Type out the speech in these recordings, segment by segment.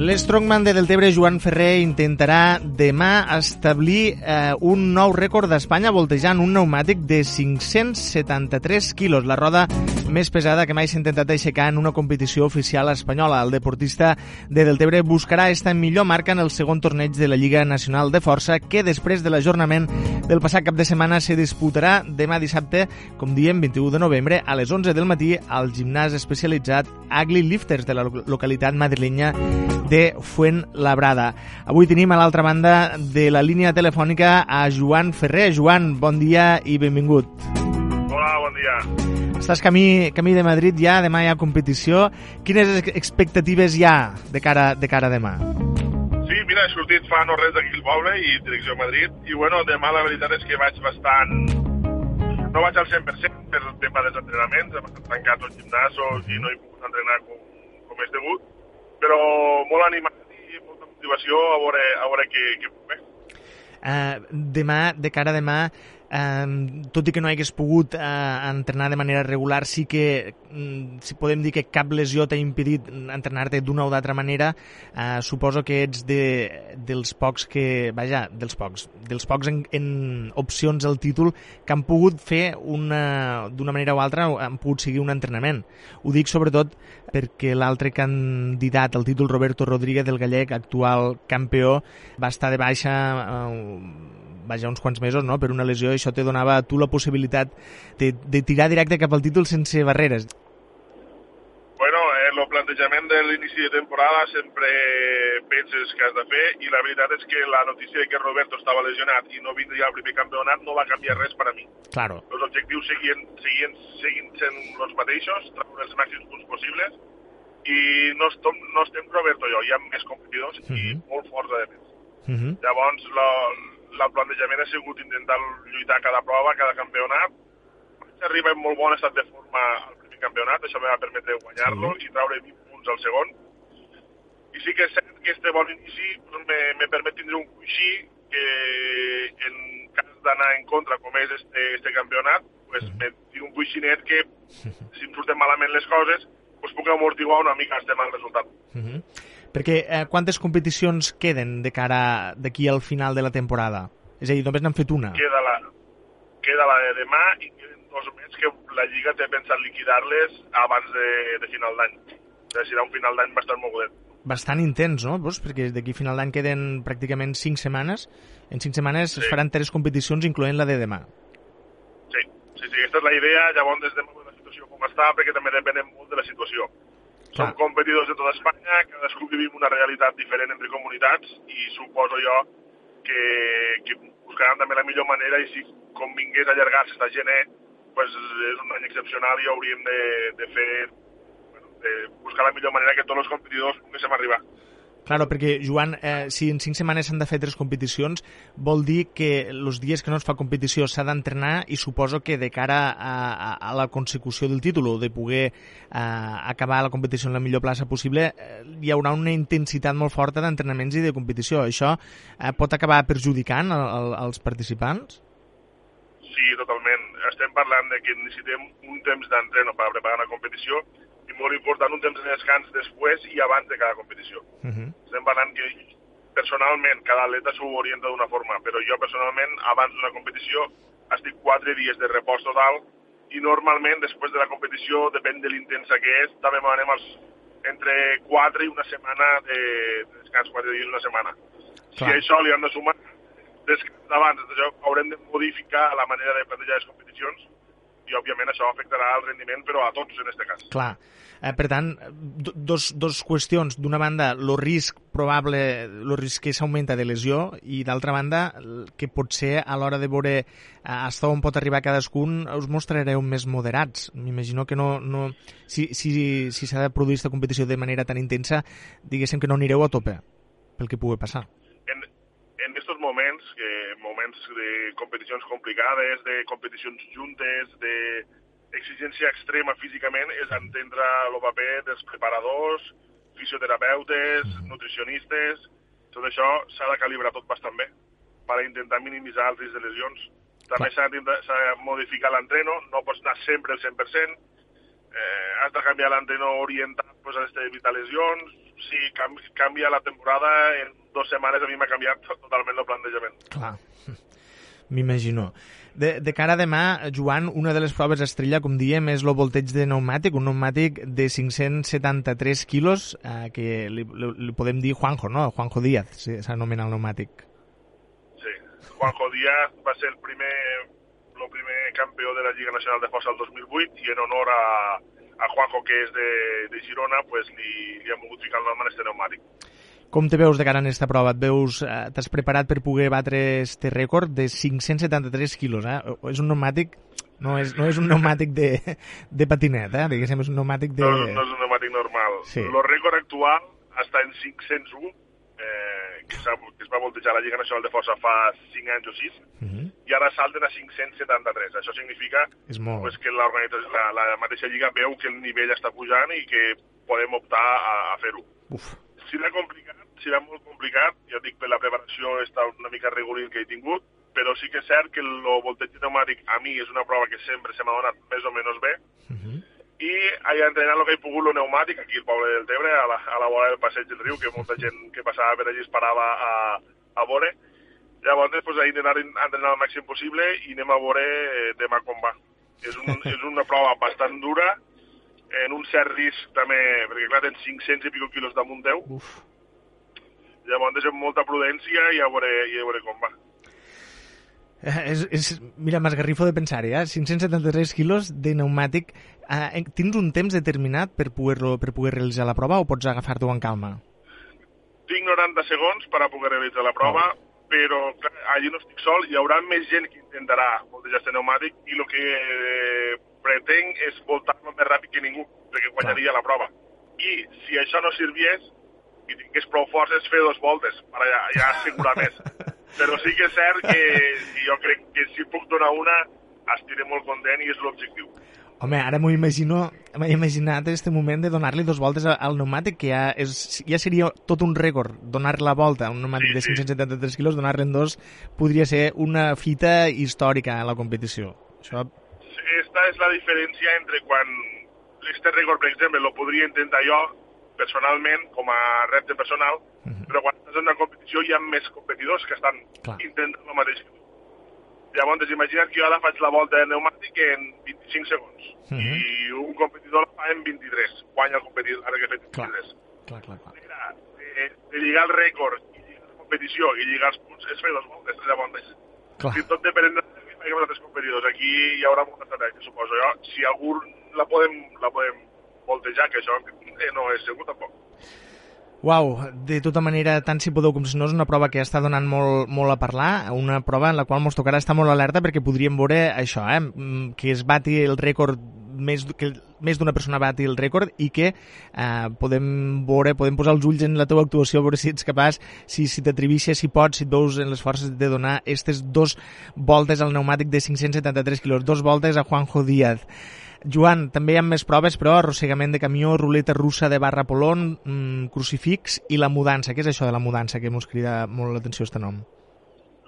L'estrongman de Deltebre, Joan Ferrer, intentarà demà establir eh, un nou rècord d'Espanya voltejant un pneumàtic de 573 quilos, la roda més pesada que mai s'ha intentat aixecar en una competició oficial espanyola. El deportista de Deltebre buscarà esta millor marca en el segon torneig de la Lliga Nacional de Força, que després de l'ajornament del passat cap de setmana se disputarà demà dissabte, com diem, 21 de novembre, a les 11 del matí, al gimnàs especialitzat Agli Lifters de la localitat madrilenya de Fuentlabrada. Avui tenim a l'altra banda de la línia telefònica a Joan Ferrer. Joan, bon dia i benvingut. Bon dia. Estàs camí, camí de Madrid ja, demà hi ha competició. Quines expectatives hi ha de cara, de cara a demà? Sí, mira, he sortit fa no res d'aquí al poble i direcció a Madrid. I bueno, demà la veritat és que vaig bastant... No vaig al 100% per tema dels entrenaments, hem estat tancat al gimnàs i no he pogut entrenar com, com és degut però molt animat i molta motivació a veure, a veure què, què puc fer. Uh, demà, de cara a demà, Uh, tot i que no hagués pogut uh, entrenar de manera regular, sí que um, si podem dir que cap lesió t'ha impedit entrenar-te d'una o d'altra manera. Uh, suposo que ets de, dels pocs que, vaja, dels pocs, dels pocs en, en opcions al títol que han pogut fer una, d'una manera o altra, han pogut seguir un entrenament. Ho dic sobretot perquè l'altre candidat al títol, Roberto Rodríguez, del gallec, actual campió, va estar de baixa uh, vaja, uns quants mesos, no?, per una lesió, i això te donava a tu la possibilitat de, de tirar directe cap al títol sense barreres. Bueno, eh, el plantejament de l'inici de temporada sempre penses que has de fer i la veritat és que la notícia de que Roberto estava lesionat i no vindria al primer campionat no va canviar res per a mi. Claro. Els objectius seguien, seguien, seguien sent els mateixos, treure els màxims punts possibles i no, estem, no estem Roberto i jo, hi ha més competidors uh -huh. i Mhm. molt forts a més. Uh -huh. Llavors, la, el plantejament ha sigut intentar lluitar cada prova, cada campionat. Vaig arribar en molt bon estat de forma al primer campionat, això va permetre guanyar-lo Sí. i treure 20 punts al segon. I sí que és cert que este bon inici pues, me, me permet tindre un coixí que en cas d'anar en contra, com és este, este campionat, pues, me tinc un coixinet que, si em surten malament les coses, pues, puc amortiguar una mica este mal resultat. Uh -huh. Perquè eh, quantes competicions queden de cara d'aquí al final de la temporada? És a dir, només n'han fet una. queda la, queda la de demà i queden dos més que la Lliga té pensat liquidar-les abans de, de final d'any. O sigui, serà un final d'any bastant mogudet. Bastant intens, no? Pues perquè d'aquí a final d'any queden pràcticament 5 setmanes. En 5 setmanes Sí. es faran tres competicions, incloent la de demà. Sí, sí, sí, aquesta és la idea, llavors des de la situació com està, perquè també depenem molt de la situació. Clar. Som competidors de tota Espanya, cadascú vivim una realitat diferent entre comunitats i suposo jo que, que buscaran també la millor manera i si convingués allargar-se a gener, pues és un any excepcional i hauríem de, de fer, bueno, de buscar la millor manera que tots els competidors poguéssim arribar. Claro, perquè, Joan, eh, si en 5 setmanes s'han de fer tres competicions, vol dir que els dies que no es fa competició s'ha d'entrenar i suposo que de cara a, a, a la consecució del títol o de poder eh, acabar la competició en la millor plaça possible, eh, hi haurà una intensitat molt forta d'entrenaments i de competició. Això eh, pot acabar perjudicant el, el, els participants? Sí, totalment. Estem parlant de que necessitem un temps d'entreno per preparar la competició i molt important un temps de descans després i abans de cada competició. Uh -huh. Estem parlant que personalment cada atleta s'ho orienta d'una forma, però jo personalment abans d'una competició estic quatre dies de repòs total i normalment després de la competició, depèn de l'intensa que és, també manem els, entre 4 i una setmana de, de descans, 4 dies i una setmana. Clar. Si a això li han de sumar descans abans, això haurem de modificar la manera de plantejar les competicions i òbviament això afectarà el rendiment, però a tots en aquest cas. Clar. Eh, per tant, do- dos, dos qüestions. D'una banda, el risc probable, el risc que s'augmenta de lesió i d'altra banda, que potser a l'hora de veure eh, fins on pot arribar cadascun us mostrareu més moderats. M'imagino que no, no si si si s'ha de produir aquesta competició de manera tan intensa, diguéssim que no anireu a tope pel que pugui passar. en, en estos moments, moments de competicions complicades, de competicions juntes, de exigència extrema físicament, és entendre el paper dels preparadors, fisioterapeutes, nutricionistes, tot això s'ha de calibrar tot bastant bé per intentar minimitzar el risc de lesions. També s'ha de modificar l'entreno, no pots anar sempre al 100%, eh, has de canviar l'entreno orientat pues, a evitar lesions, si canvi, canvia la temporada, en dues setmanes a mi m'ha canviat totalment el plantejament. Clar, m'imagino. De, de cara a demà, Joan, una de les proves estrella, com diem, és el volteig de pneumàtic, un pneumàtic de 573 quilos, eh, que li, li, li podem dir Juanjo, no? Juanjo Díaz, s'anomena el pneumàtic. Sí, Juanjo Díaz va ser el primer, el primer campió de la Lliga Nacional de Força el 2008 i en honor a, a Juanjo, que és de, de Girona, pues li, li hem volgut ficar el nom en este pneumàtic. Com te veus de cara en aquesta prova? Et veus, eh, t'has preparat per poder batre este rècord de 573 quilos, eh? És un pneumàtic, no és, no és un pneumàtic de, de patinet, eh? Diguéssim, és un pneumàtic de... No, no és un pneumàtic normal. Sí. El rècord actual està en 501, eh, que, que es va voltejar la Lliga Nacional de Força fa 5 anys o 6, uh -huh. I ara salten a 573. Això significa és molt. pues, que la, la mateixa Lliga veu que el nivell està pujant i que podem optar a, a fer-ho. Serà complicat, serà molt complicat, ja dic, per la preparació està una mica regular que he tingut, però sí que és cert que el volteig pneumàtic a mi és una prova que sempre se m'ha donat més o menys bé, uh -huh. i he entrenat el que he pogut el pneumàtic aquí al poble del Tebre, a la, a la vora del passeig del riu, que molta gent que passava per allí es parava a, a veure. Llavors, pues, he intentat entrenar el màxim possible i anem a veure eh, demà com va. És, un, és una prova bastant dura, en un cert risc també, perquè clar, tens 500 i pico quilos damunt teu. Uf. Llavors, amb molta prudència i ja veuré, ja veuré com va. Eh, és, és, mira, m'esgarrifo de pensar-hi, eh? 573 quilos de pneumàtic. Eh, tens un temps determinat per poder, per poder realitzar la prova o pots agafar-t'ho en calma? Tinc 90 segons per a poder realitzar la prova, oh. Però clar, allí no estic sol, hi haurà més gent que intentarà voltejar este pneumàtic i el que eh, pretenc és voltar-me més ràpid que ningú, perquè guanyaria la prova. I si això no serviés, i tingués prou forces, fer dos voltes, per ja, ja assegurar més. Però sí que és cert que jo crec que si puc donar una, estiré molt content i és l'objectiu. Home, ara m'ho imagino, m'he imaginat este moment de donar-li dos voltes al pneumàtic, que ja, és, ja seria tot un rècord, donar la volta a un pneumàtic sí, de 573 quilos, donar-li en dos podria ser una fita històrica a la competició. Això esta és la diferència entre quan este rècord, per exemple, lo podria intentar jo personalment, com a repte personal, uh -huh. però quan estàs en una competició hi ha més competidors que estan Clar. intentant el mateix que tu. Llavors, imagina't que jo ara faig la volta de pneumàtic en 25 segons uh -huh. i un competidor la fa en 23, guanya el competidor, ara que he fet 23. Clar, clar, clar. clar. Mira, de, de lligar el rècord i lligar la competició i lligar els punts és fer dos voltes, llavors. Clar. Si tot depèn de haurà altres competidors. Aquí hi haurà molta estratègia, suposo jo. Si algú la podem, la podem voltejar, que això eh, no és segur tampoc. Uau, de tota manera, tant si podeu com si no, és una prova que està donant molt, molt a parlar, una prova en la qual ens tocarà estar molt alerta perquè podríem veure això, eh? Mm, que es bati el rècord més, que més d'una persona bati el rècord i que eh, podem veure, podem posar els ulls en la teva actuació, veure si ets capaç, si, si t'atrevixes, si pots, si et veus en les forces de donar aquestes dos voltes al pneumàtic de 573 quilos, dos voltes a Juanjo Díaz. Joan, també hi ha més proves, però arrossegament de camió, ruleta russa de barra polon, mmm, crucifix i la mudança. Què és això de la mudança que ens crida molt l'atenció aquest nom?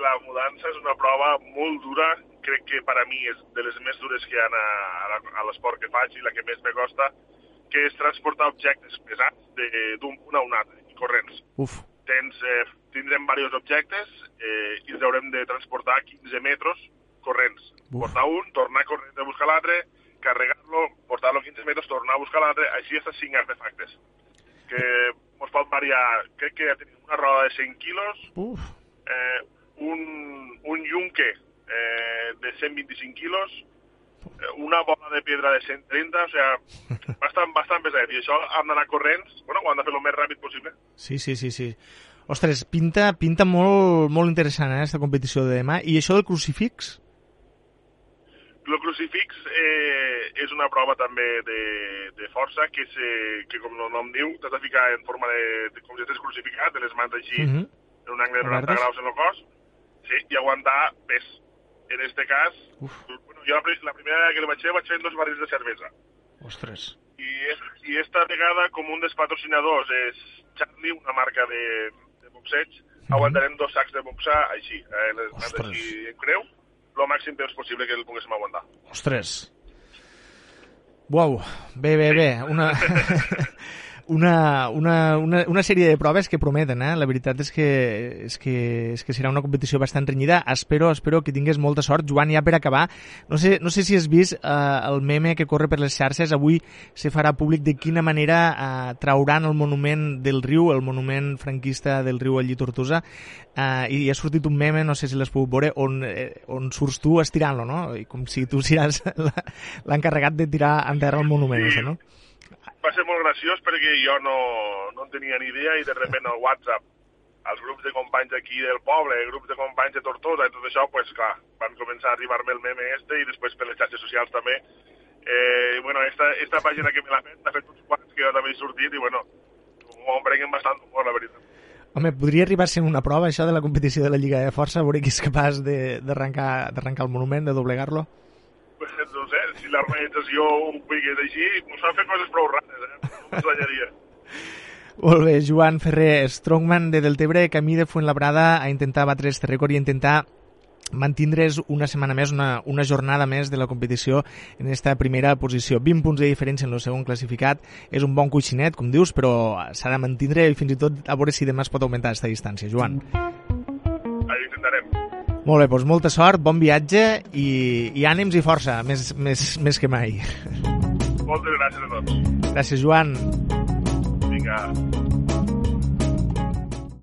La mudança és una prova molt dura crec que per a mi és de les més dures que hi ha a, a l'esport que faig i la que més me costa, que és transportar objectes pesats d'un punt a un altre, i corrents. Uf. Tens, eh, tindrem diversos objectes eh, i els haurem de transportar 15 metres corrents. Uf. Portar un, tornar corrents a buscar l'altre, carregar-lo, portar-lo 15 metres, tornar a buscar l'altre, així està 5 artefactes. Que ens pot variar, crec que tenim una roda de 100 quilos, Uf. eh, un, un yunque eh, de 125 quilos, eh, una bola de pedra de 130, o sea, bastant, bastant pesadet. I això han d'anar corrents, bueno, ho han de fer el més ràpid possible. Sí, sí, sí, sí. Ostres, pinta, pinta molt, molt interessant, eh, aquesta competició de demà. I això del crucifix? El crucifix eh, és una prova també de, de força que, se, que com el nom diu, t'has de ficar en forma de, de com si estàs crucificat, de les mans així, mhm. -huh. en un angle de 90 graus en el cos, sí, i aguantar pes en este cas, Uf. bueno, jo la, la primera vegada que li vaig fer vaig fer dos barrils de cervesa. Ostres. I, i esta vegada, com un dels patrocinadors és Charlie, una marca de, de boxeig, mm -hmm. aguantarem dos sacs de boxar així, eh, les, així en creu, el màxim temps possible que el poguéssim aguantar. Ostres. Uau, bé, bé, bé. Una... una, una, una, una sèrie de proves que prometen, eh? La veritat és que, és que, és que serà una competició bastant renyida. Espero, espero que tingués molta sort. Joan, ja per acabar, no sé, no sé si has vist eh, el meme que corre per les xarxes. Avui se farà públic de quina manera eh, trauran el monument del riu, el monument franquista del riu Allí Tortosa, eh, i ha sortit un meme, no sé si l'has pogut veure, on, eh, on surts tu estirant-lo, no? I com si tu seràs l'encarregat de tirar en terra el monument, això, no? Va ser molt graciós perquè jo no, no en tenia ni idea i de repente al WhatsApp als grups de companys aquí del poble, grups de companys de Tortosa i tot això, pues clar, van començar a arribar-me el meme este i després per les xarxes socials també. Eh, bueno, esta, esta pàgina que me l'ha fet, ha fet uns quants que jo també he sortit i bueno, m'ho emprenguen bastant humor, la veritat. Home, podria arribar a ser una prova, això, de la competició de la Lliga de Força, veure qui és capaç d'arrencar el monument, de doblegar-lo? Pues, no sé, si l'organització ho pigués així, ens fan fer coses prou rares, eh? No m'estranyaria. Molt bé, Joan Ferrer, strongman de Deltebre, camí de Fuentlabrada a intentar batre este rècord i intentar mantindre's una setmana més, una, una jornada més de la competició en esta primera posició. 20 punts de diferència en el segon classificat, és un bon coixinet, com dius, però s'ha de mantindre i fins i tot a veure si demà es pot augmentar aquesta distància. Joan. Ahí intentarem. Molt bé, doncs molta sort, bon viatge i, i ànims i força, més, més, més que mai. Moltes gràcies a tots. Gràcies, Joan. Vinga.